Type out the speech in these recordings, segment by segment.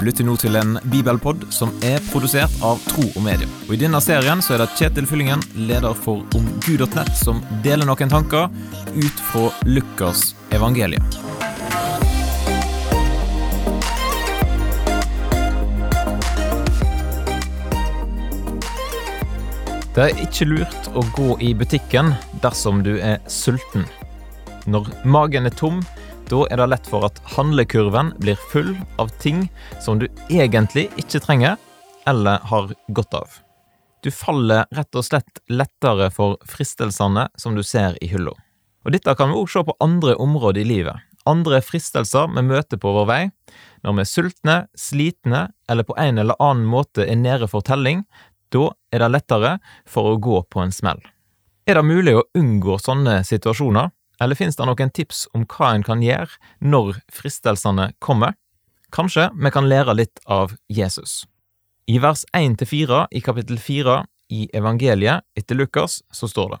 Du lytter nå til en bibelpod som er produsert av Tro og Medie. Og I denne serien så er det Kjetil Fyllingen, leder for omgud.nett, som deler noen tanker ut fra Lukas evangelium. Det er ikke lurt å gå i butikken dersom du er sulten. Når magen er tom, da er det lett for at handlekurven blir full av ting som du egentlig ikke trenger eller har godt av. Du faller rett og slett lettere for fristelsene som du ser i hylla. Og dette kan vi også se på andre områder i livet. Andre fristelser vi møter på vår vei. Når vi er sultne, slitne eller på en eller annen måte er nede for telling, da er det lettere for å gå på en smell. Er det mulig å unngå sånne situasjoner, eller finnes det noen tips om hva en kan gjøre når fristelsene kommer? Kanskje vi kan lære litt av Jesus. I vers 1-4 i kapittel 4 i evangeliet etter Lukas så står det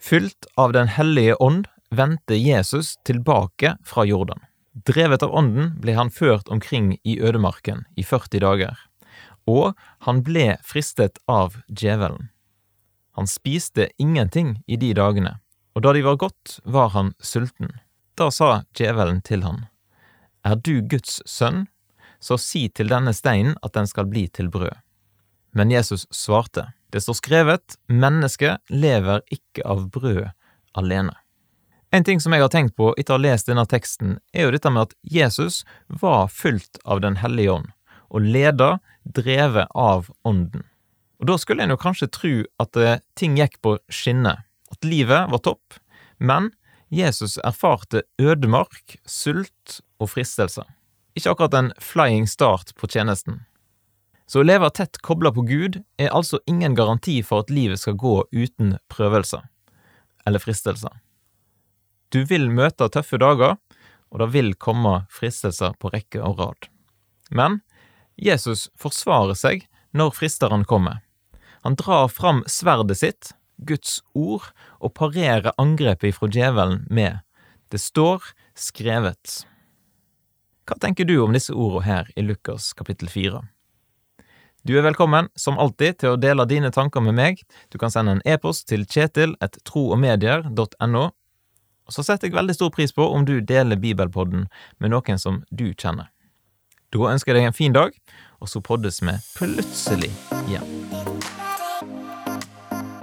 Fylt av Den hellige ånd vendte Jesus tilbake fra Jordan. Drevet av ånden ble han ført omkring i ødemarken i 40 dager og han ble fristet av djevelen. Han spiste ingenting i de dagene, og da de var gått, var han sulten. Da sa djevelen til han, Er du Guds sønn, så si til denne steinen at den skal bli til brød. Men Jesus svarte, Det står skrevet, mennesket lever ikke av brød alene. En ting som jeg har tenkt på etter å ha lest denne teksten, er jo dette med at Jesus var fylt av Den hellige ånd og leda, drevet av Ånden. Og Da skulle en jo kanskje tro at eh, ting gikk på skinner, at livet var topp, men Jesus erfarte ødemark, sult og fristelser. Ikke akkurat en flying start på tjenesten. Så å leve tett kobla på Gud er altså ingen garanti for at livet skal gå uten prøvelser eller fristelser. Du vil møte tøffe dager, og det vil komme fristelser på rekke og rad. Men Jesus forsvarer seg når fristeren kommer. Han drar fram sverdet sitt, Guds ord, og parere angrepet ifra djevelen med Det står skrevet. Hva tenker du om disse ordene her i Lukas kapittel 4? Du er velkommen, som alltid, til å dele dine tanker med meg. Du kan sende en e-post til kjetil kjetil.troogmedier.no. Og så setter jeg veldig stor pris på om du deler Bibelpodden med noen som du kjenner. Da ønsker jeg deg en fin dag, og så poddes vi plutselig igjen.